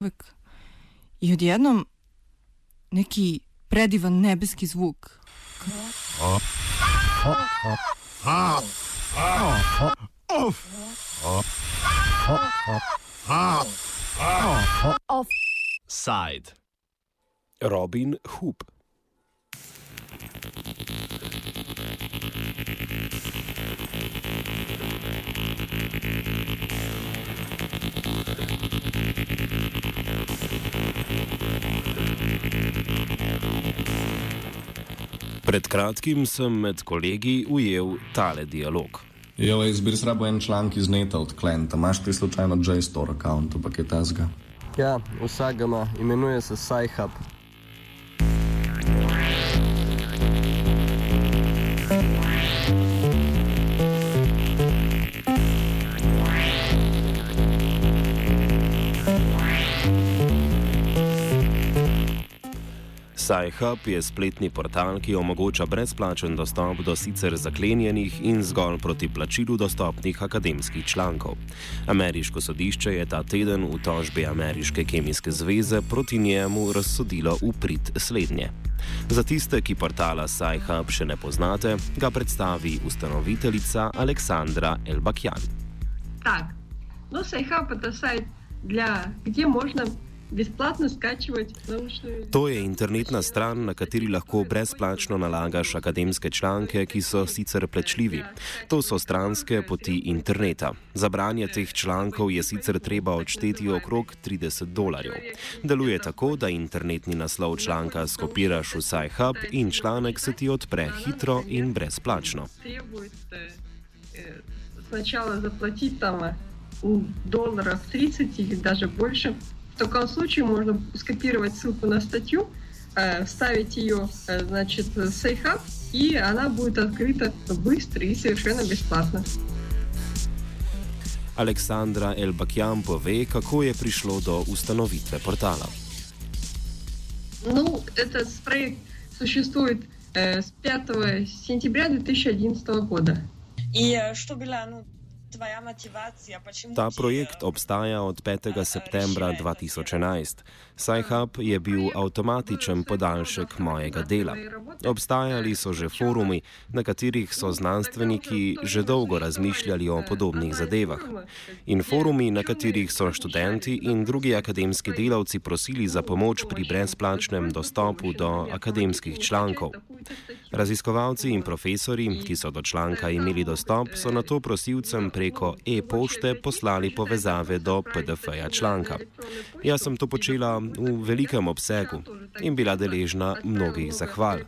Uvek. I odjednom neki predivan nebeski zvuk. Side. Robin Hoop. Pred kratkim sem med kolegi ujel tale dialog. Jo, jaz bi rabo en članek iz neta od klienta. Imaš ti slučajno JSTOR račun, ampak je ta zga. Ja, vsak ima, imenuje se SciHub. SciHub je spletni portal, ki omogoča brezplačen dostop do sicer zaklenjenih in zgolj proti plačilu dostopnih akademskih člankov. Ameriško sodišče je ta teden v tožbi Ameriške kemijske zveze proti njemu razsodilo v prid slednje. Za tiste, ki portala SciHub še ne poznate, ga predstavi ustanoviteljica Aleksandra Elbakjan. Так, ну SciHub это сайт, для, где можно бесплатно скачивать научную... To je internetna stran, na kateri lahko brezplačno nalagaš akademske članke, ki so sicer plačljivi. To so stranske poti interneta. Za branje teh člankov je sicer treba odšteti okrog 30 dolarjev. Deluje tako, da internetni naslov članka skopiraš v SciHub in članek se ti odpre hitro in brezplačno. Требует э, э, сначала заплатить там э, долларов 30 или даже больше. В таком случае можно скопировать ссылку на статью, э, вставить ее, э, значит, в SafeHub, и она будет открыта быстро и совершенно бесплатно. Aleksandra Elbakjan pove, kako je prišlo do ustanovitve portala. Ну, этот проект существует э, с 5 сентября 2011 года. И э, что была ну, Ta projekt obstaja od 5. septembra 2011. SciHub je bil avtomatičen podaljšek mojega dela. Obstajali so že forumi, na katerih so znanstveniki že dolgo razmišljali o podobnih zadevah. In forumi, na katerih so študenti in drugi akademski delavci prosili za pomoč pri brezplačnem dostopu do akademskih člankov. Raziskovalci in profesori, ki so do članka imeli dostop, so na to prosilcem preko e-pošte poslali povezave do PDF-ja članka. Jaz sem to počela v velikem obsegu in bila deležna mnogih zahval.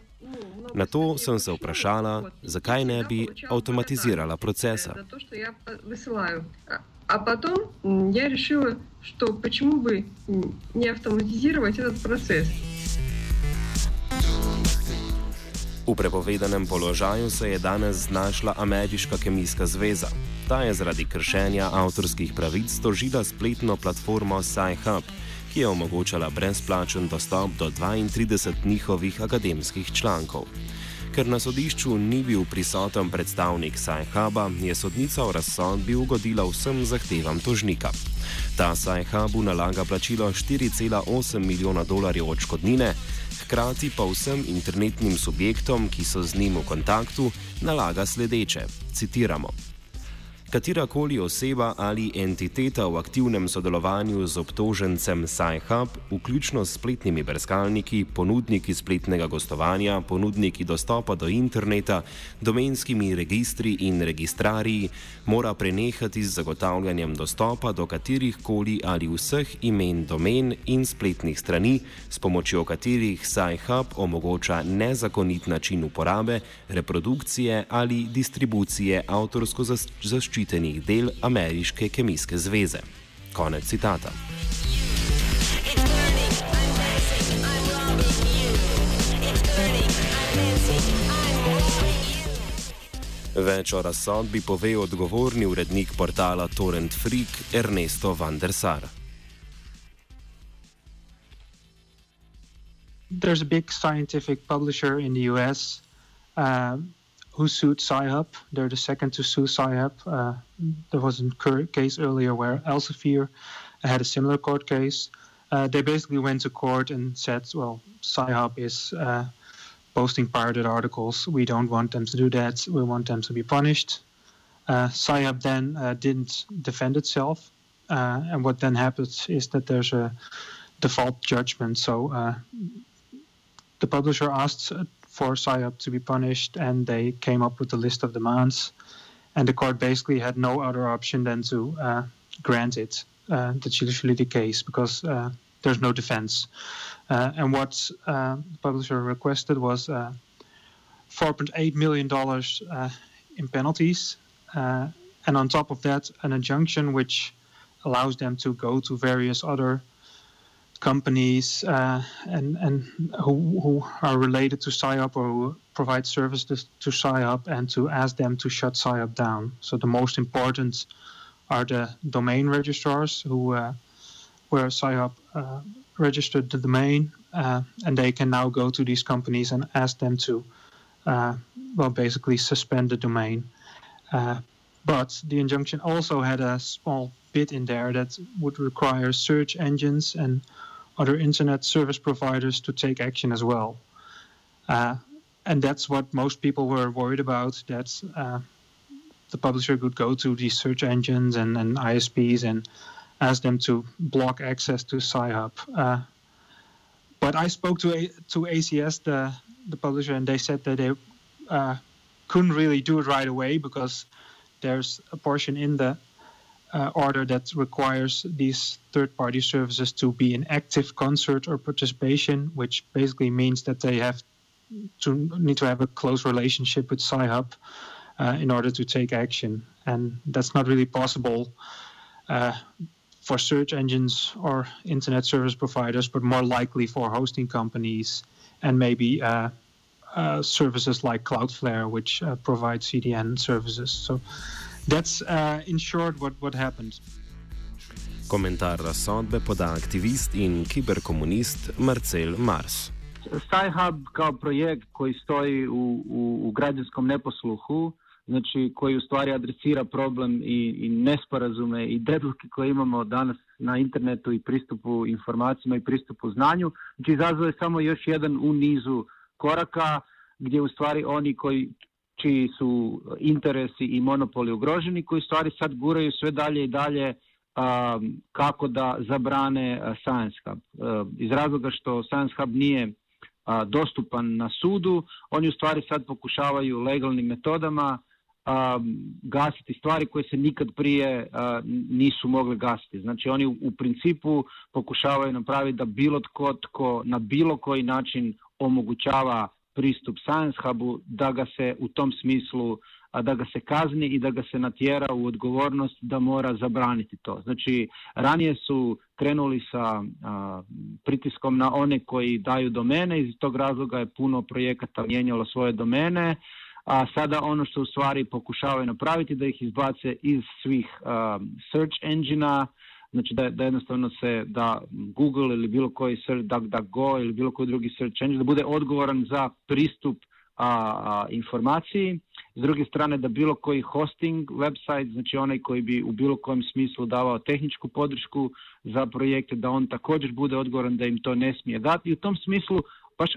Na to sem se vprašala, zakaj ne bi avtomatizirala procesa. За то, что я по- высылаю. А- А потом м, я решила, что почему бы м, не автоматизировать этот процесс. V prepovedanem položaju se je danes znašla Ameriška kemijska zveza. Ta je zaradi kršenja avtorskih pravic tožila spletno platformo SciHub, ki je omogočala brezplačen dostop do 32 njihovih akademskih člankov. Ker na sodišču ni bil prisoten predstavnik SciHuba, je sodnica v razsodbi ugodila vsem zahtevam tožnika. Ta SciHubu nalaga plačilo 4,8 milijona dolarjev odškodnine, hkrati pa vsem internetnim subjektom, ki so z njim v kontaktu, nalaga sledeče: citiramo. Katerakoli oseba ali entiteta v aktivnem sodelovanju z obtožencem SciHub, vključno s spletnimi brskalniki, ponudniki spletnega gostovanja, ponudniki dostopa do interneta, domenskimi registri in registrariji, mora prenehati z zagotavljanjem dostopa do katerih koli ali vseh imen domen in spletnih strani, s pomočjo katerih SciHub omogoča nezakonit način uporabe, reprodukcije ali distribucije avtorsko zas- zaščitenih del Ameriške kemijske zveze. Konec citata. Več o razsodbi pove odgovorni urednik portala Torrent Freak Ernesto van der Sar. there's a big scientific publisher in the US um, who sued Sci-Hub. They're the second to sue Sci-Hub. Uh, there was a case earlier where Elsevier had a similar court case. uh, they basically went to court and said, well, Sci-Hub is uh, posting pirated articles. We don't want them to do that. We want them to be punished. Uh, Sci-Hub then uh, didn't defend itself. Uh, and what then happens is that there's a default judgment. So uh, the publisher asked for Sci-Hub to be punished, and they came up with a list of demands. And the court basically had no other option than to uh, grant it. Uh, that's usually the case because uh, there's no defense. Uh, and what uh, the publisher requested was uh, $4.8 million in penalties. and on top of that, an injunction which allows them to go to various other companies uh, and and who, who are related to Sci-Hub or who provide services to Sci-Hub and to ask them to shut Sci-Hub down. So the most important are the domain registrars who uh, where Sci-Hub uh, registered the domain uh, and they can now go to these companies and ask them to uh, well basically suspend the domain. Uh, but the injunction also had a small bit in there that would require search engines and other internet service providers to take action as well. Uh, and that's what most people were worried about. That uh, the publisher could go to these search engines and, and ISPs and ask them to block access to Sci-Hub. Uh, but I spoke to A- to ACS, the the publisher, and they said that they uh, couldn't really do it right away because there's a portion in the uh, order that requires these third-party services to be in active concert or participation, which basically means that they have to need to have a close relationship with Sci-Hub uh, in order to take action, and that's not really possible uh, for search engines or internet service providers, but more likely for hosting companies and maybe uh, uh, services like Cloudflare, which uh, provide CDN services. So that's uh, in short what, what happened. Komentar razsodbe poda aktivist in kiberkomunist Marcel Mars. SciHub kao projekt koji stoji u, u, u građanskom neposluhu, znači koji u stvari adresira problem i, i nesporazume i deduke koje imamo danas na internetu i pristupu informacijama i pristupu znanju, znači izazove samo još jedan u nizu koraka gdje u stvari oni koji čiji su interesi i monopoli ugroženi, koji stvari sad guraju sve dalje i dalje um, kako da zabrane Science Hub. Uh, iz razloga što Science Hub nije dostupan na sudu, oni u stvari sad pokušavaju legalnim metodama um, gasiti stvari koje se nikad prije nisu mogle gasiti. Znači oni u, u principu pokušavaju napraviti da bilo tko, tko na bilo koji način omogućava pristup Science Hubu, da ga se u tom smislu a da ga se kazni i da ga se natjera u odgovornost da mora zabraniti to. Znači, ranije su krenuli sa a, pritiskom na one koji daju domene, iz tog razloga je puno projekata mijenjalo svoje domene, a sada ono što u stvari pokušavaju napraviti da ih izbace iz svih a, search engina, znači da, da jednostavno se da Google ili bilo koji search, DuckDuckGo ili bilo koji drugi search engine da bude odgovoran za pristup a, a, informaciji. S druge strane da bilo koji hosting website, znači onaj koji bi u bilo kojem smislu davao tehničku podršku za projekte, da on također bude odgovoran da im to ne smije dati. I u tom smislu baš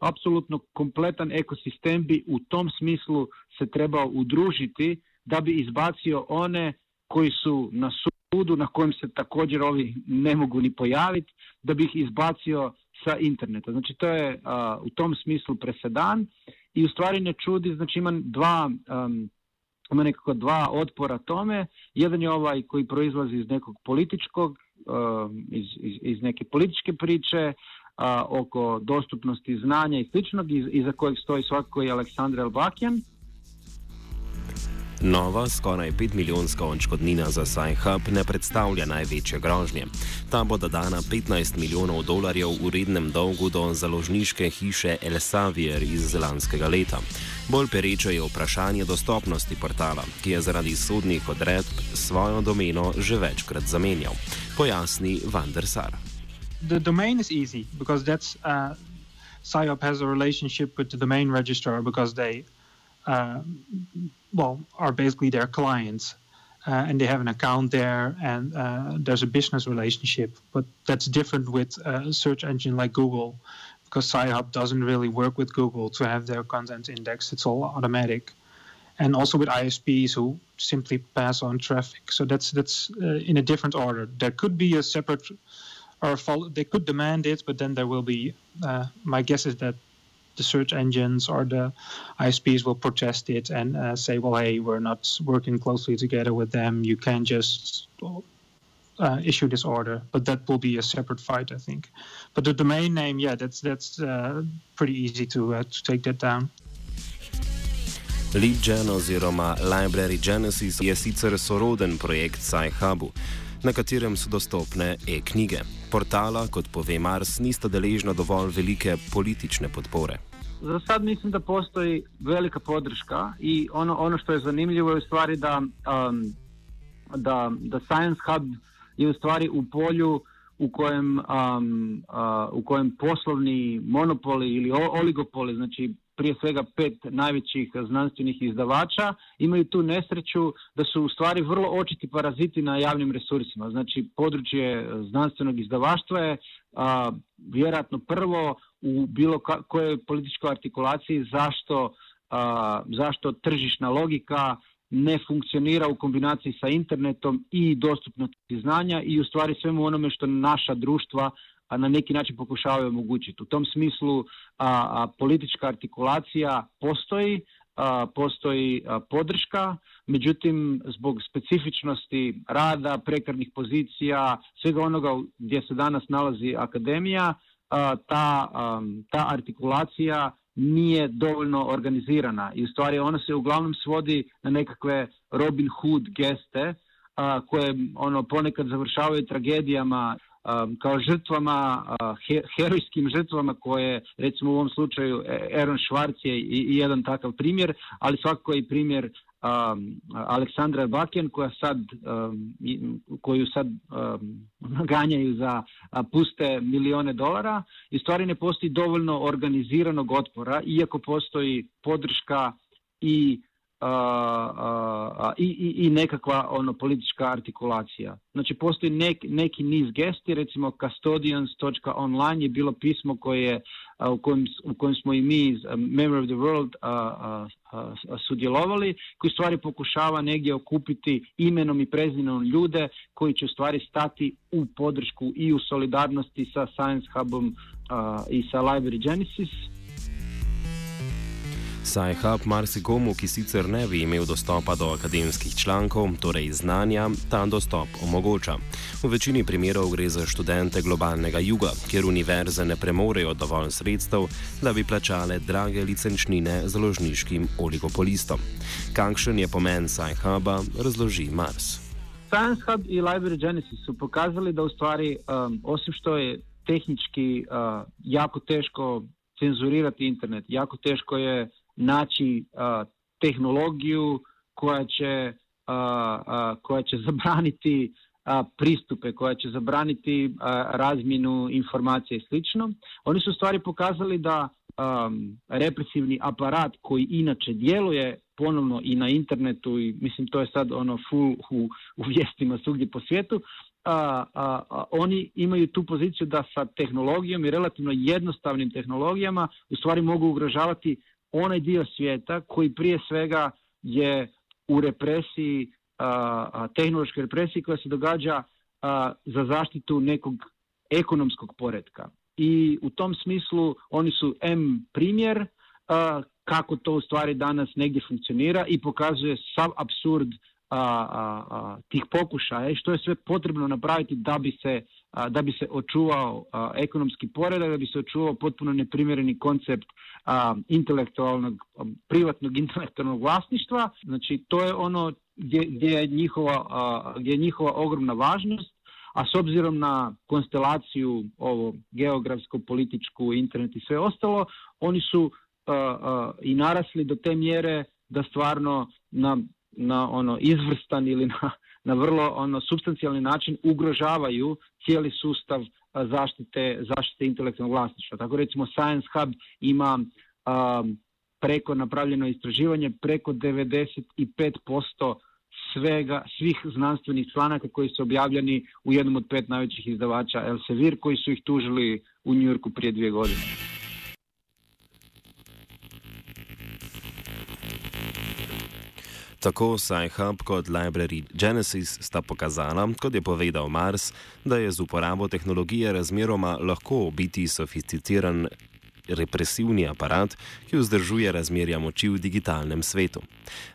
apsolutno kompletan ekosistem bi u tom smislu se trebao udružiti da bi izbacio one koji su na sudu na kojem se također ovi ne mogu ni pojaviti, da bi ih izbacio sa interneta. Znači to je a, u tom smislu presedan i u stvari ne čudi, znači ima dva um, ima nekako dva otpora tome. Jedan je ovaj koji proizlazi iz nekog političkog, um, iz, iz, iz neke političke priče, a, oko dostupnosti znanja i sličnog, iz, iza kojeg stoji svakako i Aleksandar Elbakjan. Nova, skoraj 5 milijonska odškodnina za Sci-Hub ne predstavlja največje grožnje. Ta bo dodana 15 milijonov dolarjev v urednem dolgu do založniške hiše Elsevier iz lanskega leta. Bolj pereče je vprašanje dostopnosti portala, ki je zaradi sodnih odredb svojo domeno že večkrat zamenjal. Pojasni Vandersar. The domain is easy because that's uh, SciOp has a relationship with the domain registrar because they well, are basically their clients. uh, and they have an account there, and uh, there's a business relationship. But that's different with a search engine like Google, because Sci-Hub doesn't really work with Google to have their content indexed. It's all automatic, and also with ISPs who simply pass on traffic. So that's that's uh, in a different order. There could be a separate, or follow, they could demand it, but then there will be. Uh, my guess is that the search engines or the ISPs will protest it and uh, say, well, hey, we're not working closely together with them. You can just uh, issue this order. But that will be a separate fight, I think. But the domain name, yeah, that's that's uh, pretty easy to uh, to take that down. LibGen oziroma Library Genesis je sicer soroden projekt SciHubu, na katerem so dostopne e-knjige. Portala, kot pove Mars, nista deležna dovolj velike politične podpore. za sad mislim da postoji velika podrška i ono, ono što je zanimljivo je u stvari da, um, da, da Science Hub je u stvari u polju u kojem, um, uh, u kojem poslovni monopoli ili oligopoli, znači prije svega pet najvećih znanstvenih izdavača, imaju tu nesreću da su u stvari vrlo očiti paraziti na javnim resursima. Znači područje znanstvenog izdavaštva je a, vjerojatno prvo u bilo kojoj političkoj artikulaciji zašto, a, zašto tržišna logika ne funkcionira u kombinaciji sa internetom i dostupnosti znanja i u stvari svemu onome što naša društva a na neki način pokušavaju omogućiti. U tom smislu a, a, politička artikulacija postoji, a, postoji podrška, međutim zbog specifičnosti rada, prekarnih pozicija, svega onoga gdje se danas nalazi akademija, ta, ta artikulacija nije dovoljno organizirana i u stvari ona se uglavnom svodi na nekakve Robin Hood geste koje ono ponekad završavaju tragedijama um, kao žrtvama, uh, he, herojskim žrtvama koje, recimo u ovom slučaju, Aaron Schwarz je i, jedan takav primjer, ali svakako i primjer um, Aleksandra Bakjan koja sad, um, koju sad naganjaju za puste milione dolara. I stvari ne postoji dovoljno organiziranog otpora, iako postoji podrška i a, i, i, i nekakva ono politička artikulacija. Znači postoji nek, neki niz gesti, recimo custodians.online je bilo pismo koje a, u, kojem, u kojem smo i mi iz Memory of the World a, sudjelovali, koji stvari pokušava negdje okupiti imenom i prezimenom ljude koji će stvari stati u podršku i u solidarnosti sa Science Hubom i sa Library Genesis Saj Hub marsikomu, ki sicer ne bi imel dostopa do akademskih člankov, torej znanja, ta dostop omogoča. V večini primerov gre za študente globalnega juga, kjer univerze ne premorejo dovolj sredstev, da bi plačale drage licenčnine založniškim oligopolistom. Kakšen je pomen Saj Huba, razloži Mars. Science Hub i Library Genesis su pokazali da u stvari, um, osim što je tehnički uh, jako teško cenzurirati internet, jako teško je naći uh, tehnologiju koja će, uh, uh, koja će zabraniti pristupe, koja će zabraniti razmjenu informacija i slično. Oni su stvari pokazali da um, represivni aparat koji inače djeluje ponovno i na internetu i mislim to je sad ono full u, u vijestima svugdje po svijetu, a, a, a, oni imaju tu poziciju da sa tehnologijom i relativno jednostavnim tehnologijama u stvari mogu ugrožavati onaj dio svijeta koji prije svega je u represiji, tehnološkoj represiji koja se događa za zaštitu nekog ekonomskog poredka. I u tom smislu oni su M primjer kako to u stvari danas negdje funkcionira i pokazuje sav absurd tih pokušaja i što je sve potrebno napraviti da bi se, da bi se očuvao ekonomski poredak, da bi se očuvao potpuno neprimjereni koncept intelektualnog, privatnog intelektualnog vlasništva. Znači to je ono gdje, gdje, je njihova, gdje je njihova ogromna važnost, a s obzirom na konstelaciju ovo geografsko, političku, internet i sve ostalo, oni su i narasli do te mjere da stvarno na na ono izvrstan ili na, na vrlo ono substancijalni način ugrožavaju cijeli sustav zaštite, zaštite intelektualnog vlasništva. Tako recimo Science Hub ima um, preko napravljeno istraživanje, preko 95% svega, svih znanstvenih članaka koji su objavljeni u jednom od pet najvećih izdavača Elsevier koji su ih tužili u Njujorku prije dvije godine. Tako Sci-Hub kot Library Genesis sta pokazala, kot je povedal Mars, da je z uporabo tehnologije razmeroma lahko biti sofisticiran represivni aparat, ki vzdržuje razmerja moči v digitalnem svetu.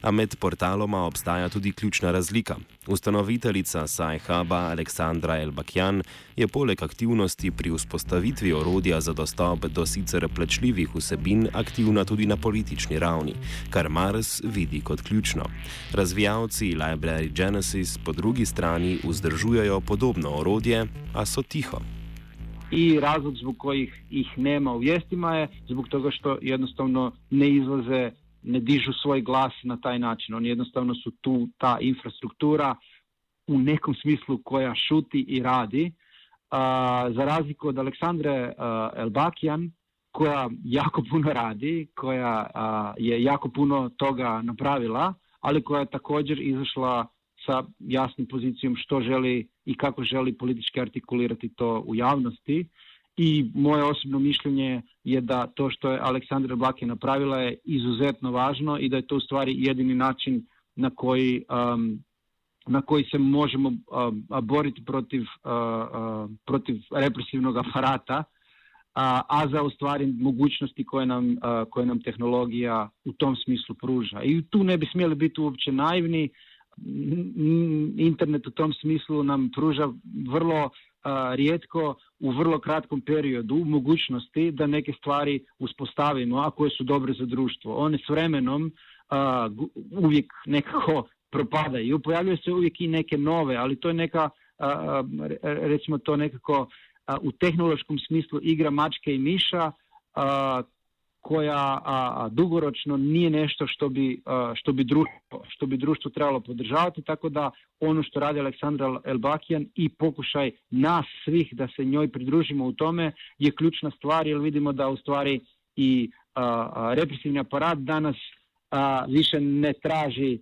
A med portaloma obstaja tudi ključna razlika. Ustanoviteljica Sci-Huba Aleksandra Elbakjan je poleg aktivnosti pri vzpostavitvi orodja za dostop do sicer plačljivih vsebin aktivna tudi na politični ravni, kar Mars vidi kot ključno. Razvijalci Library Genesis po drugi strani vzdržujejo podobno orodje, a so tiho. I razlog zbog kojih ih nema u vijestima je zbog toga što jednostavno ne izlaze, ne dižu svoj glas na taj način. Oni jednostavno su tu ta infrastruktura u nekom smislu koja šuti i radi. A, za razliku od Aleksandre Elbakijan, koja jako puno radi, koja a, je jako puno toga napravila, ali koja je također izašla sa jasnom pozicijom što želi i kako želi politički artikulirati to u javnosti. I moje osobno mišljenje je da to što je Aleksandra Blake napravila je izuzetno važno i da je to u stvari jedini način na koji, um, na koji se možemo um, boriti protiv, uh, uh, protiv represivnog aparata, a, a za u stvari mogućnosti koje nam, uh, koje nam tehnologija u tom smislu pruža. I tu ne bi smjeli biti uopće naivni, internet u tom smislu nam pruža vrlo a, rijetko u vrlo kratkom periodu mogućnosti da neke stvari uspostavimo, a koje su dobre za društvo. One s vremenom a, uvijek nekako propadaju. Pojavljaju se uvijek i neke nove, ali to je neka, a, recimo to nekako u tehnološkom smislu igra mačke i miša, koja a, dugoročno nije nešto što bi, a, što, bi društvo, što bi društvo trebalo podržavati, tako da ono što radi Aleksandra Elbakijan i pokušaj nas svih da se njoj pridružimo u tome je ključna stvar jer vidimo da u stvari i a, represivni aparat danas više ne traži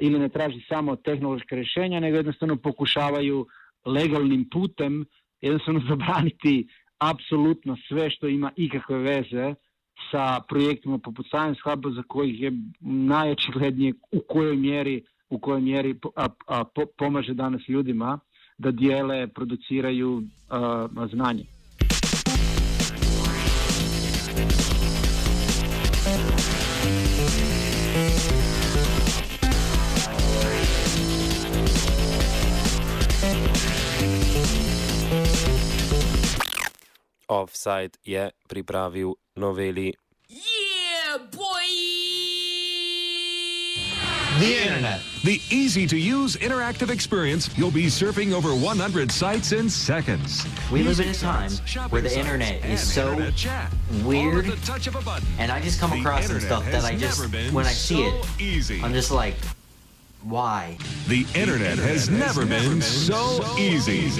ili ne traži samo tehnološke rješenja, nego jednostavno pokušavaju legalnim putem jednostavno zabraniti apsolutno sve što ima ikakve veze sa projektima poput Science Huba za kojih je najočiglednije u kojoj mjeri, u kojoj mjeri a, a, po, pomaže danas ljudima da dijele, produciraju a, znanje. Offside je pripravil noveli. Yeah, boy! The Internet. The easy to use interactive experience. You'll be surfing over 100 sites in seconds. We live in a time where the internet is so weird, and I just come across some stuff that I just, when I see it, easy. I'm just like, why? The internet has never been so easy.